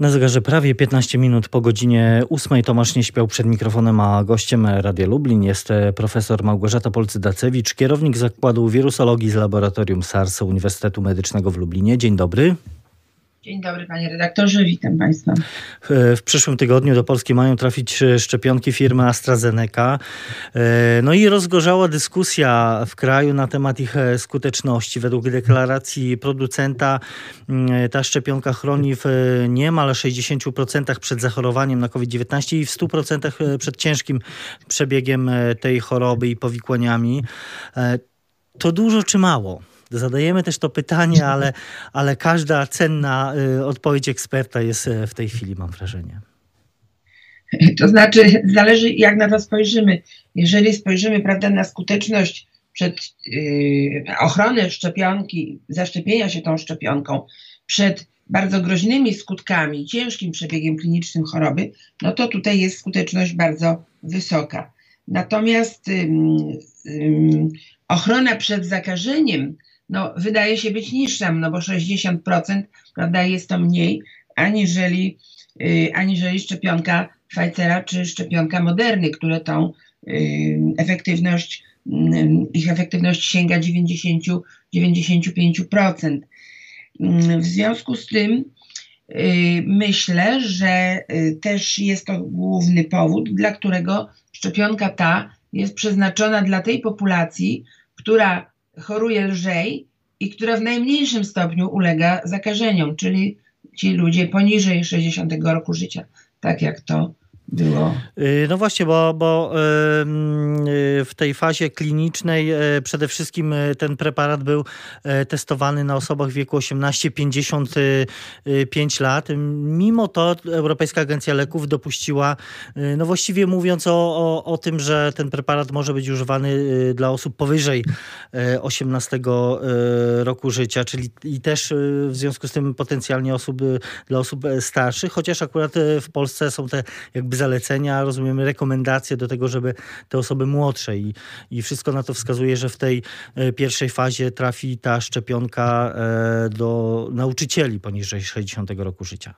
Na zegarze prawie 15 minut po godzinie 8 Tomasz nie śpiał przed mikrofonem, a gościem Radia Lublin jest e, profesor Małgorzata Polcy-Dacewicz, kierownik Zakładu Wirusologii z Laboratorium SARS Uniwersytetu Medycznego w Lublinie. Dzień dobry. Dzień dobry panie redaktorze, witam państwa. W przyszłym tygodniu do Polski mają trafić szczepionki firmy AstraZeneca. No i rozgorzała dyskusja w kraju na temat ich skuteczności. Według deklaracji producenta mm, ta szczepionka chroni w niemal 60% przed zachorowaniem na COVID-19 i w 100% przed ciężkim przebiegiem tej choroby i powikłaniami. To dużo czy mało? Zadajemy też to pytanie, ale, ale każda cenna y, odpowiedź eksperta jest y, w tej chwili, mam wrażenie. To znaczy, zależy jak na to spojrzymy. Jeżeli spojrzymy prawda, na skuteczność przed yy, ochrony szczepionki, zaszczepienia się tą szczepionką przed bardzo groźnymi skutkami, ciężkim przebiegiem klinicznym choroby, no to tutaj jest skuteczność bardzo wysoka. Natomiast yy, yy, ochrona przed zakażeniem no, wydaje się być niższa, no bo 60% prawda, jest to mniej aniżeli, yy, aniżeli szczepionka Pfizera czy szczepionka Moderny, które tą yy, efektywność, yy, ich efektywność sięga 90-95%. Yy, w związku z tym yy, myślę, że yy, też jest to główny powód, dla którego szczepionka ta jest przeznaczona dla tej populacji, która choruje lżej i która w najmniejszym stopniu ulega zakażeniom, czyli ci ludzie poniżej 60 roku życia, tak jak to było. Y, no właśnie, bo, bo y, w tej fazie klinicznej y, przede wszystkim ten preparat był testowany na osobach w wieku 18-55 lat. Mimo to Europejska Agencja Leków dopuściła, no właściwie mówiąc o, o, o tym, że ten preparat może być używany dla osób powyżej 18 roku życia, czyli i też w związku z tym potencjalnie osób, dla osób starszych, chociaż akurat w Polsce są te jakby zalecenia, rozumiemy rekomendacje do tego, żeby te osoby młodsze i, i wszystko na to wskazuje, że w tej e, pierwszej fazie trafi ta szczepionka e, do nauczycieli poniżej 60 roku życia.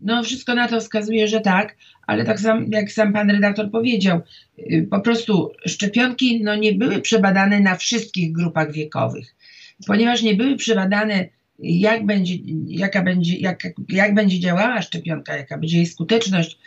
No, wszystko na to wskazuje, że tak, ale tak sam, jak sam pan redaktor powiedział, y, po prostu szczepionki no, nie były przebadane na wszystkich grupach wiekowych, ponieważ nie były przebadane jak będzie, jaka będzie, jak, jak będzie działała szczepionka, jaka będzie jej skuteczność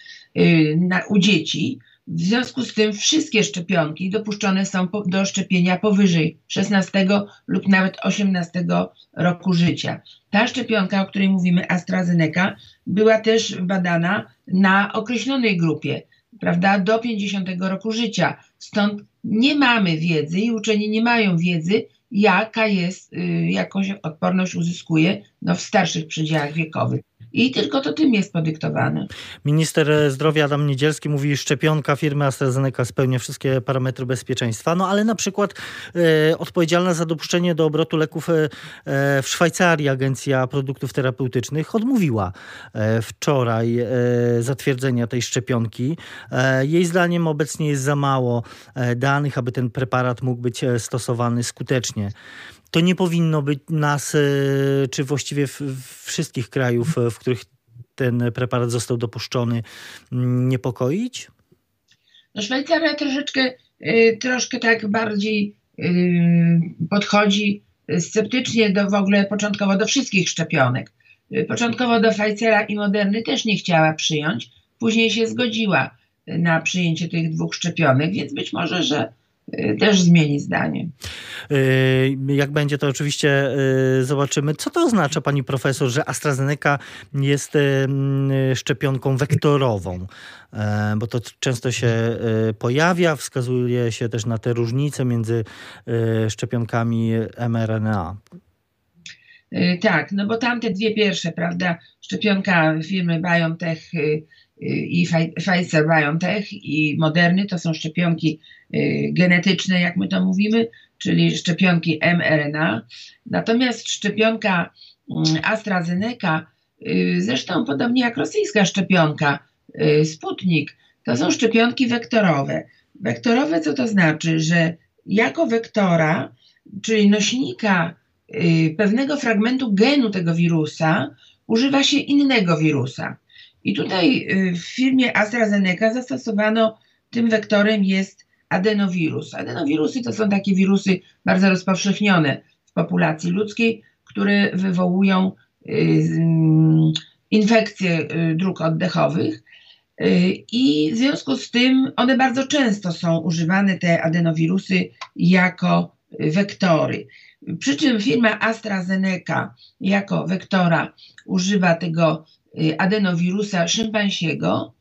na, u dzieci. W związku z tym wszystkie szczepionki dopuszczone są po, do szczepienia powyżej 16 lub nawet 18 roku życia. Ta szczepionka, o której mówimy, AstraZeneca, była też badana na określonej grupie, prawda, do 50 roku życia. Stąd nie mamy wiedzy i uczeni nie mają wiedzy, jaka jest, y, odporność uzyskuje no, w starszych przedziałach wiekowych. I tylko to tym jest podyktowane. Minister zdrowia Adam Niedzielski mówi, szczepionka firmy AstraZeneca spełnia wszystkie parametry bezpieczeństwa, no ale na przykład e, odpowiedzialna za dopuszczenie do obrotu leków e, w Szwajcarii Agencja Produktów Terapeutycznych odmówiła e, wczoraj e, zatwierdzenia tej szczepionki. E, jej zdaniem obecnie jest za mało e, danych, aby ten preparat mógł być stosowany skutecznie to nie powinno być nas, e, czy właściwie wszystkich krajów, e, w których ten preparat został dopuszczony, mm, niepokoić? No Szwajcaria troszeczkę, e, troszkę tak bardziej podchodzi sceptycznie do w ogóle początkowo do wszystkich szczepionek. Początkowo do Pfizera i Moderny też nie chciała przyjąć, później się zgodziła na przyjęcie tych dwóch szczepionek, więc być może, że też zmieni zdanie. Y, jak będzie, to oczywiście y, zobaczymy. Co to oznacza, pani profesor, że AstraZeneca jest szczepionką wektorową? Bo to często się pojawia, wskazuje się też na te różnice między szczepionkami mRNA. Tak, no bo tamte dwie pierwsze, prawda, szczepionka firmy BioNTech i Pfizer BioNTech i Moderny to są szczepionki y, genetyczne, jak my to mówimy, czyli szczepionki mRNA. Natomiast szczepionka mm, AstraZeneca, y, zresztą podobnie jak rosyjska szczepionka y, Sputnik, to są szczepionki wektorowe. Wektorowe co to znaczy? Że jako wektora, czyli nośnika pewnego fragmentu genu tego wirusa, używa się innego wirusa. I tutaj w firmie AstraZeneca zastosowano, tym wektorem jest adenowirus. Adenowirusy to są takie wirusy bardzo rozpowszechnione w populacji ludzkiej, które wywołują infekcje dróg oddechowych. I w związku z tym one bardzo często są używane, te adenowirusy, jako wektory. Przy czym firma AstraZeneca jako wektora używa tego y, adenowirusa szympansiego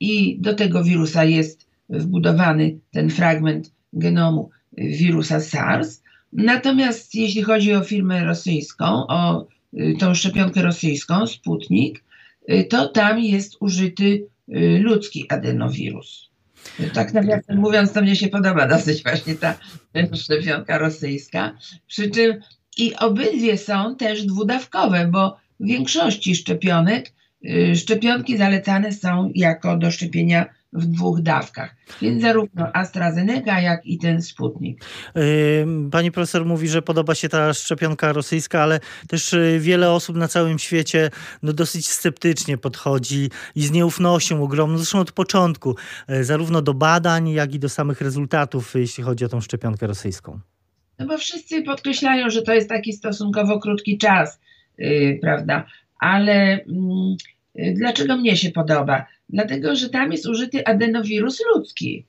i do tego wirusa jest wbudowany ten fragment genomu wirusa SARS. Natomiast jeśli chodzi o firmę rosyjską, o y, tą szczepionkę rosyjską, Sputnik, y, to tam jest użyty ludzki adenowirus. Tak nawiasem mówiąc, to mnie się podoba dosyć właśnie ta szczepionka rosyjska. Przy czym i obydwie są też dwudawkowe, bo w większości szczepionek y, szczepionki zalecane są jako do szczepienia w dwóch dawkach. Więc zarówno AstraZeneca, jak i ten Sputnik. Pani profesor mówi, że podoba się ta szczepionka rosyjska, ale też y, wiele osób na całym świecie no, dosyć sceptycznie podchodzi i z nieufnością ogromną, zresztą od początku, y, zarówno do badań, jak i do samych rezultatów, jeśli chodzi o tą szczepionkę rosyjską. No bo wszyscy podkreślają, że to jest taki stosunkowo krótki czas, yy, prawda? Ale yy, dlaczego mnie się podoba? Dlatego, że tam jest użyty adenowirus ludzki.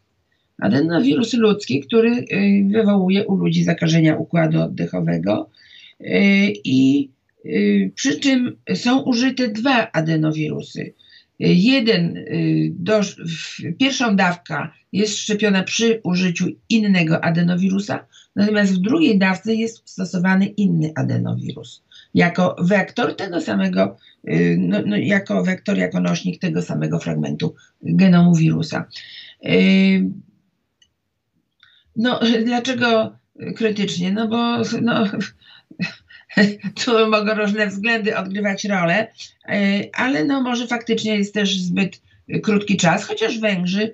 Adenowirus ludzki, który y, wywołuje u ludzi zakażenia układu oddechowego y, i y, przy czym są użyte dwa adenowirusy. Jeden, do, pierwszą dawka jest szczepiona przy użyciu innego adenowirusa, natomiast w drugiej dawce jest stosowany inny adenowirus jako wektor tego samego, y, no, no, jako wektor, jako nośnik tego samego fragmentu genomu wirusa. Y, no, dlaczego krytycznie? No bo no, tu mogą różne względy odgrywać rolę, y, ale no może faktycznie jest też zbyt krótki czas, chociaż Węgrzy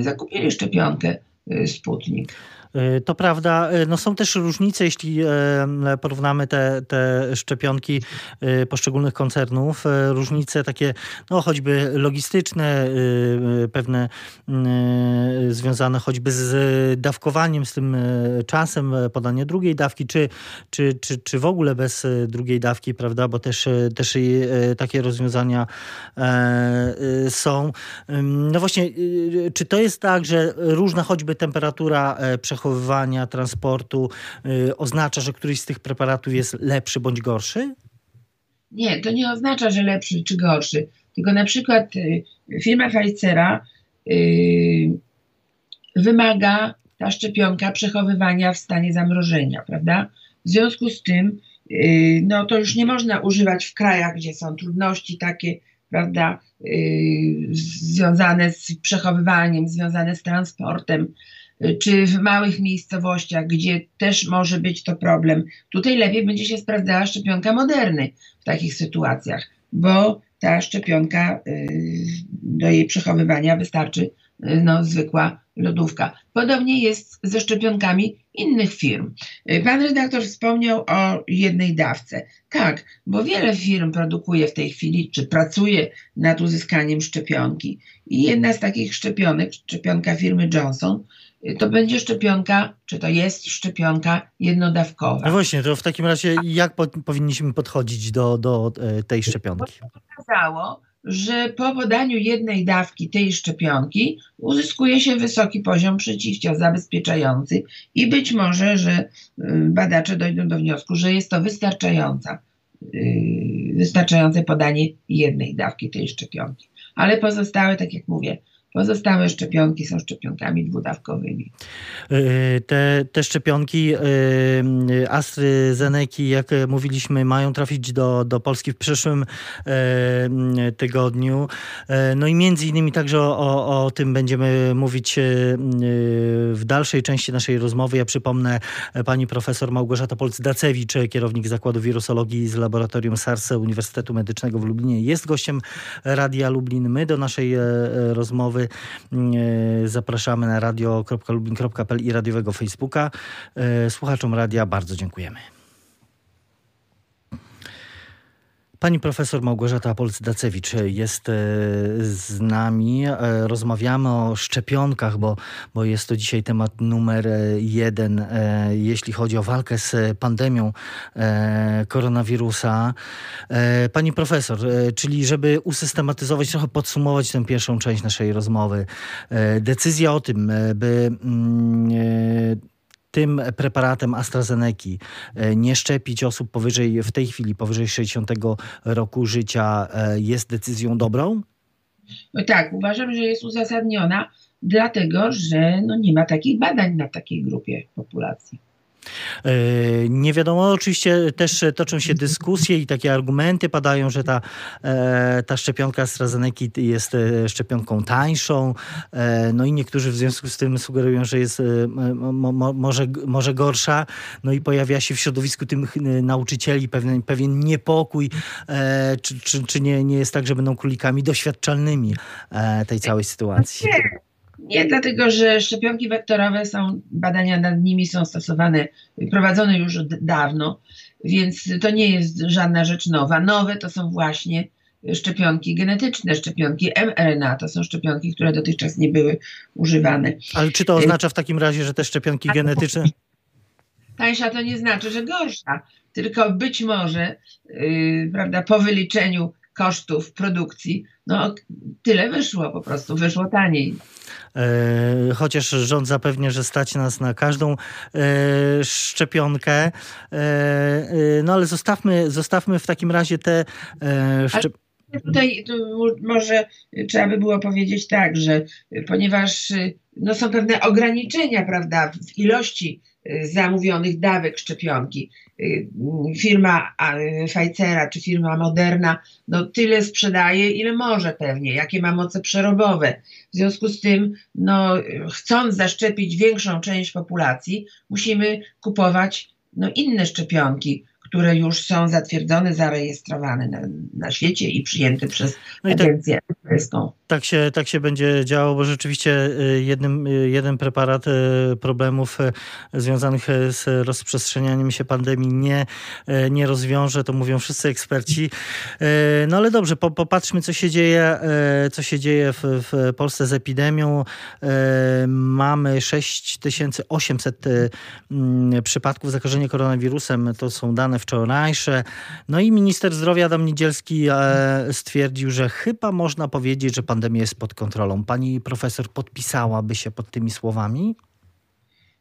zakupili szczepionkę Sputnik. E, to prawda, e, no są też różnice, jeśli e, porównamy te, te szczepionki poszczególnych koncernów. Różnice takie, no choćby logistyczne, pewne związane choćby z dawkowaniem, z tym czasem podania drugiej dawki, czy, czy, czy, czy w ogóle bez drugiej dawki, prawda, bo też, też takie rozwiązania są. No właśnie, czy to jest tak, że różna choćby temperatura przechowywania przechowywania, transportu y, oznacza, że któryś z tych preparatów jest lepszy bądź gorszy? Nie, to nie oznacza, że lepszy czy gorszy. Tylko na przykład y, firma Pfizera y, wymaga ta szczepionka przechowywania w stanie zamrożenia, prawda? W związku z tym, no to już nie można używać w krajach, gdzie są trudności takie, prawda, związane z przechowywaniem, związane z transportem, czy w małych miejscowościach, gdzie też może być to problem. Tutaj lepiej będzie się sprawdzała szczepionka moderny w takich sytuacjach, bo ta szczepionka y, do jej przechowywania wystarczy y, no, zwykła lodówka. Podobnie jest ze szczepionkami innych firm. Y, pan redaktor wspomniał o jednej dawce. Tak, bo wiele firm produkuje w tej chwili, czy pracuje nad uzyskaniem szczepionki. I jedna z takich szczepionek, szczepionka firmy Johnson, to będzie szczepionka, czy to jest szczepionka jednodawkowa. No właśnie, to w takim razie jak po, powinniśmy podchodzić do, do e, tej szczepionki? Okazało, że po podaniu jednej dawki tej szczepionki uzyskuje się wysoki poziom przeciwciał zabezpieczający i być może, że y, badacze dojdą do wniosku, że jest to wystarczająca, y, wystarczające podanie jednej dawki tej szczepionki. Ale pozostałe, tak jak mówię, Pozostałe szczepionki są szczepionkami dwudawkowymi. E, te, te szczepionki e, AstraZeneca, jak mówiliśmy, mają trafić do, do Polski w przyszłym e, tygodniu. No i między innymi także o, o tym będziemy mówić w dalszej części naszej rozmowy. Ja przypomnę pani profesor Małgorzata Polc-Dacewicz, kierownik Zakładu Wirusologii z Laboratorium SARS Uniwersytetu Medycznego w Lublinie. Jest gościem Radia Lublin. My do naszej rozmowy E, zapraszamy na radio.lublin.pl i radiowego Facebooka. E, słuchaczom radia bardzo dziękujemy. Pani profesor Małgorzata Polc-Dacewicz jest e, z nami. E, rozmawiamy o szczepionkach, bo, bo jest to dzisiaj temat numer jeden, e, jeśli chodzi o walkę z pandemią koronawirusa. Pani profesor, czyli żeby usystematyzować, trochę podsumować tę pierwszą część naszej rozmowy, decyzja o tym, by mm, tym preparatem AstraZeneca e, nie szczepić osób powyżej, w tej chwili powyżej 60 roku życia e, jest decyzją dobrą? No tak, uważam, że jest uzasadniona, dlatego że no nie ma takich badań na takiej grupie populacji. E, nie wiadomo, oczywiście też toczą się dyskusje i takie argumenty padają, że ta, e, ta szczepionka AstraZeneca jest e, szczepionką tańszą. No i niektórzy w związku z tym sugerują, że jest może, może gorsza. No i pojawia się w środowisku tych nauczycieli pewien, pewien niepokój, czy, czy, czy nie, nie jest tak, że będą królikami doświadczalnymi tej całej sytuacji. Nie. Nie, dlatego że szczepionki wektorowe są, badania nad nimi są stosowane, prowadzone już od dawno, więc to nie jest żadna rzecz nowa. Nowe to są właśnie szczepionki genetyczne, szczepionki mRNA. To są szczepionki, które dotychczas nie były używane. Ale czy to oznacza w takim razie, że te szczepionki genetyczne. Tańsza to nie znaczy, że gorsza, tylko być może, yy, prawda, po wyliczeniu kosztów produkcji, no tyle wyszło po prostu, wyszło taniej. E, chociaż rząd zapewnia, że stać nas na każdą e, szczepionkę. E, no ale zostawmy, zostawmy w takim razie te szczepionki. Tutaj może trzeba by było powiedzieć tak, że ponieważ no, są pewne ograniczenia, prawda, w ilości zamówionych dawek szczepionki. Firma Pfizera czy firma Moderna no, tyle sprzedaje, ile może pewnie, jakie ma moce przerobowe. W związku z tym, no, chcąc zaszczepić większą część populacji, musimy kupować no, inne szczepionki, które już są zatwierdzone, zarejestrowane na, na świecie i przyjęte przez no Agencję Europejską. Tak się, tak się będzie działo, bo rzeczywiście y, jednym, y, jeden preparat y, problemów związanych z rozprzestrzenianiem się pandemii nie, nie rozwiąże, to mówią wszyscy eksperci. No ale dobrze, popatrzmy, co się dzieje, co się dzieje w, w Polsce z epidemią. Mamy 6800 mm, przypadków zakażenia koronawirusem, to są dane wczorajsze. No i minister zdrowia Adam Niedzielski stwierdził, że chyba można powiedzieć, że pandemia pandemia jest pod kontrolą. Pani profesor podpisałaby się pod tymi słowami?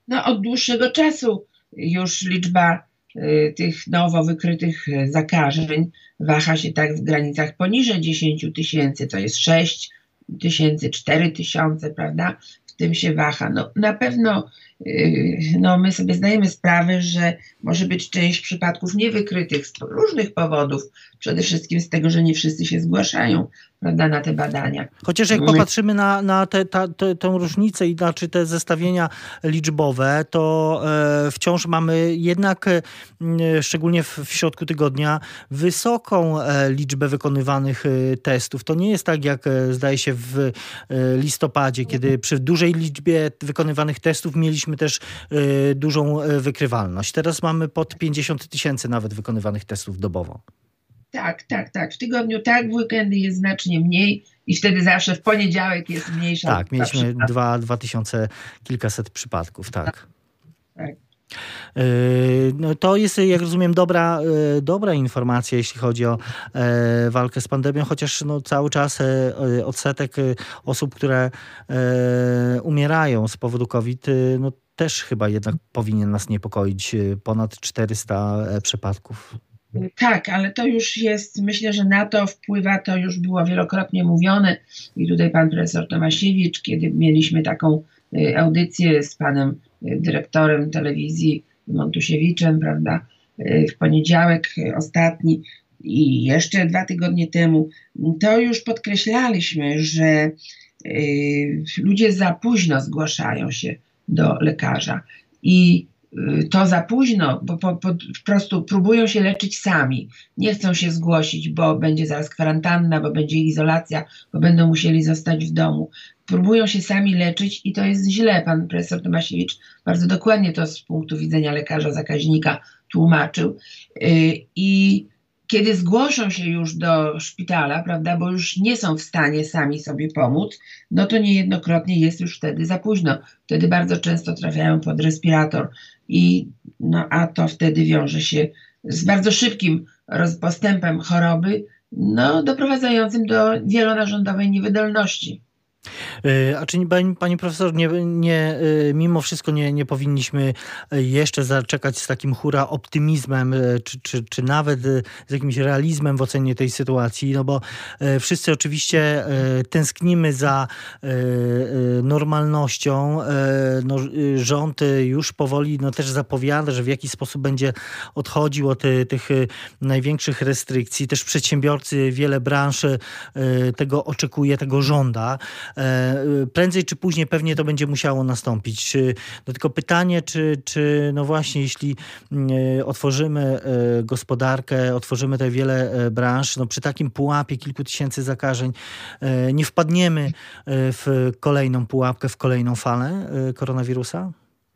No, od dłuższego czasu już liczba y, tych nowo wykrytych zakażeń waha się tak w granicach poniżej 10 tysięcy, to jest 6 tysięcy, 4 tysiące, prawda? W tym się waha. No, na pewno no, my sobie zdajemy sprawę, że może być część przypadków niewykrytych z różnych powodów, przede wszystkim z tego, że nie wszyscy się zgłaszają prawda, na te badania. Chociaż jak popatrzymy na, na tę różnicę i znaczy te zestawienia liczbowe, to e, wciąż mamy jednak, e, szczególnie w, w, środku tygodnia, wysoką e, liczbę wykonywanych testów. To nie jest tak, jak zdaje się w listopadzie, kiedy przy dużej liczbie wykonywanych testów mieliśmy też dużą wykrywalność. Teraz mamy pod 50 tysięcy nawet wykonywanych testów dobowo. Tak, tak, tak. W tygodniu tak, w weekendy jest znacznie mniej i wtedy zawsze w poniedziałek jest mniejsza. Tak, mieliśmy dwa, dwa tysiące kilkaset przypadków, tak. tak. E, no to jest, jak rozumiem, dobra, e, dobra informacja, jeśli chodzi o e, walkę z pandemią, chociaż no, cały czas odsetek osób, które umierają z powodu COVID, no, też chyba jednak powinien nas niepokoić. Ponad 400 przypadków. Tak, ale to już jest, myślę, że na to wpływa, to już było wielokrotnie mówione i tutaj pan profesor Tomasiewicz, kiedy mieliśmy taką y, audycję z panem y, dyrektorem telewizji Montusiewiczem, prawda, y, w poniedziałek ostatni i jeszcze dwa tygodnie temu, to już podkreślaliśmy, że ludzie za późno zgłaszają się do lekarza i Y, to za późno, bo po, po, prostu próbują się leczyć sami. Nie chcą się zgłosić, bo będzie zaraz kwarantanna, bo będzie izolacja, bo będą musieli zostać w domu. Próbują się sami leczyć i to jest źle. Pan profesor Tomasiewicz bardzo dokładnie to z punktu widzenia lekarza zakaźnika tłumaczył. Y, I kiedy zgłoszą się już do szpitala, prawda, bo już nie są w stanie sami sobie pomóc, no to niejednokrotnie jest już wtedy za późno. Wtedy bardzo często trafiają pod respirator i no, a to wtedy wiąże się z bardzo szybkim postępem choroby, no, doprowadzającym do wielonarządowej niewydolności. E, a czy pani, profesor, nie, nie, e, mimo wszystko nie, nie powinniśmy e, jeszcze zaczekać z takim hura optymizmem, czy, czy, czy nawet z jakimś realizmem w ocenie tej sytuacji, no bo wszyscy oczywiście tęsknimy za normalnością. No, rząd już powoli no, też zapowiada, że w jakiś sposób będzie odchodził od tych największych restrykcji. Też przedsiębiorcy, wiele branż tego oczekuje, tego żąda. E, prędzej czy później pewnie to będzie musiało nastąpić. No tylko pytanie, czy, czy no właśnie, jeśli mm, e, otworzymy e, gospodarkę, otworzymy te wiele branż, no przy takim pułapie kilku tysięcy zakażeń nie wpadniemy w kolejną pułapkę, w kolejną falę koronawirusa?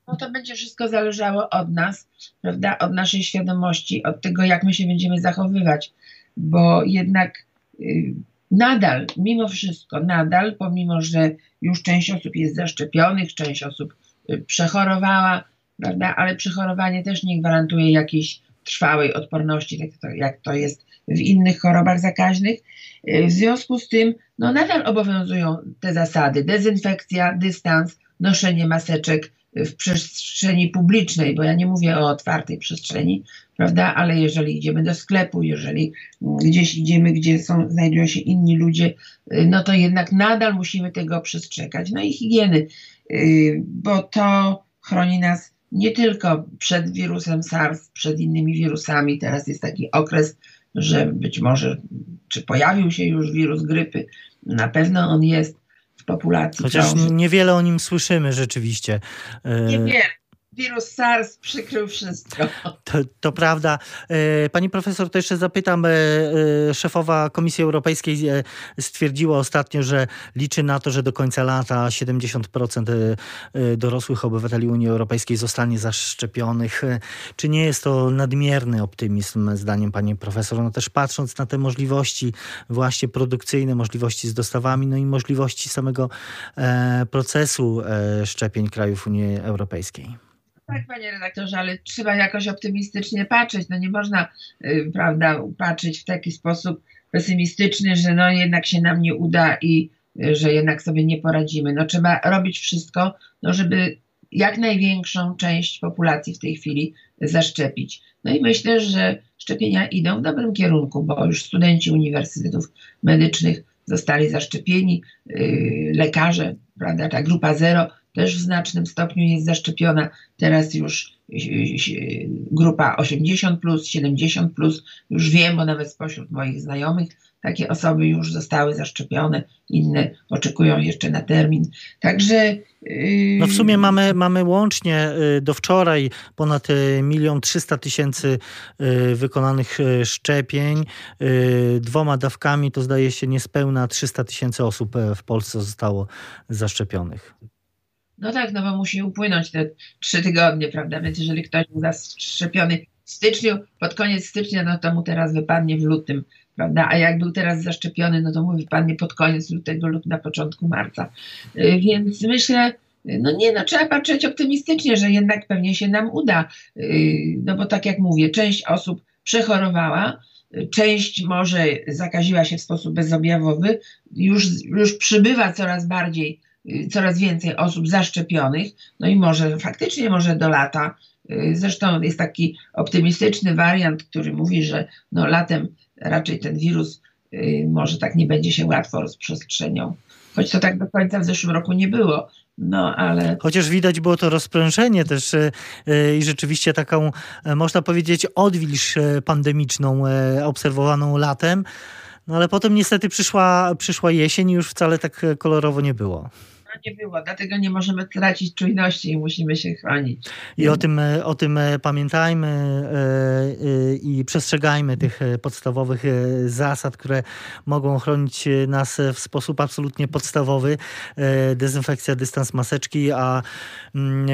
No to będzie wszystko zależało od nas, prawda? Od naszej świadomości, od tego, jak my się będziemy zachowywać, bo jednak y, nadal, mimo wszystko, nadal, pomimo że już część osób jest zaszczepionych, część osób y, przechorowała, prawda, ale przechorowanie też nie gwarantuje jakiejś trwałej odporności, tak to, jak to jest w innych chorobach zakaźnych. Y, w związku z tym, no nadal obowiązują te zasady: dezynfekcja, dystans, noszenie maseczek, w przestrzeni publicznej, bo ja nie mówię o otwartej przestrzeni, prawda, ale jeżeli idziemy do sklepu, jeżeli gdzieś idziemy, gdzie są, znajdują się inni ludzie, no to jednak nadal musimy tego przestrzegać. No i higieny, y, bo to chroni nas nie tylko przed wirusem SARS, przed innymi wirusami. Teraz jest taki okres, że być może, czy pojawił się już wirus grypy, na pewno on jest, populacji. Chociaż niewiele o nim słyszymy rzeczywiście. Niewiele wirus SARS przykrył wszystko. To, to, prawda. E, pani profesor, to jeszcze zapytam. E, e, szefowa Komisji Europejskiej stwierdziła ostatnio, że liczy na to, że do końca lata 70% dorosłych obywateli Unii Europejskiej zostanie zaszczepionych. Czy nie jest to nadmierny optymizm, zdaniem pani profesor? No też patrząc na te możliwości właśnie produkcyjne, możliwości z dostawami, no i możliwości samego procesu szczepień krajów Unii Europejskiej. Tak, panie redaktorze, ale trzeba jakoś optymistycznie patrzeć. No nie można, y, prawda, patrzeć w taki sposób pesymistyczny, że no jednak się nam nie uda i y, że jednak sobie nie poradzimy. No trzeba robić wszystko, no żeby jak największą część populacji w tej chwili zaszczepić. No i myślę, że szczepienia idą w dobrym kierunku, bo już studenci uniwersytetów medycznych zostali zaszczepieni, yy, lekarze, prawda, ta grupa zero też w znacznym stopniu jest zaszczepiona. Teraz już y, y, grupa 80, plus, 70, plus, już wiem, bo nawet spośród moich znajomych takie osoby już zostały zaszczepione, inne oczekują jeszcze na termin. Także. No w sumie mamy, mamy łącznie y, do wczoraj ponad milion trzysta tysięcy wykonanych szczepień. Dwoma dawkami to zdaje się niespełna 300 tysięcy osób e, w Polsce zostało zaszczepionych. No tak, no bo musi upłynąć te trzy tygodnie, prawda? Więc jeżeli ktoś był zaszczepiony w styczniu, pod koniec stycznia, no to mu teraz wypadnie w lutym, prawda? A jak był teraz zaszczepiony, no to mu wypadnie pod koniec lutego lub na początku marca. Y, więc myślę, no nie, no trzeba patrzeć optymistycznie, że jednak pewnie się nam uda. Y, no bo tak jak mówię, część osób przechorowała, część może zakaziła się w sposób bezobjawowy, już, już przybywa coraz bardziej Y, coraz więcej osób zaszczepionych, no i może faktycznie może do lata. Y, zresztą jest taki optymistyczny wariant, który mówi, że no latem raczej ten wirus y, może tak nie będzie się łatwo rozprzestrzeniał. Choć to tak do końca w zeszłym roku nie było. No, ale... Chociaż widać było to rozprężenie też i rzeczywiście taką, e, można powiedzieć, odwilż e, pandemiczną e, obserwowaną latem. No ale potem niestety przyszła, przyszła jesień i już wcale tak kolorowo nie było. Nie było, dlatego nie możemy tracić czujności i musimy się chronić. I o tym, e, o tym e, pamiętajmy e, i przestrzegajmy tych podstawowych zasad, które mogą chronić nas w sposób absolutnie podstawowy. Dezynfekcja, dystans maseczki, a mm,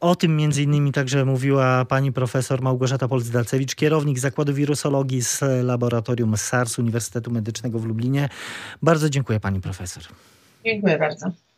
o tym między innymi także mówiła pani profesor Małgorzata Polc-Dacewicz, kierownik Zakładu Wirusologii z Laboratorium SARS Uniwersytetu Medycznego w Lublinie. Bardzo dziękuję pani profesor. Dziękuję bardzo.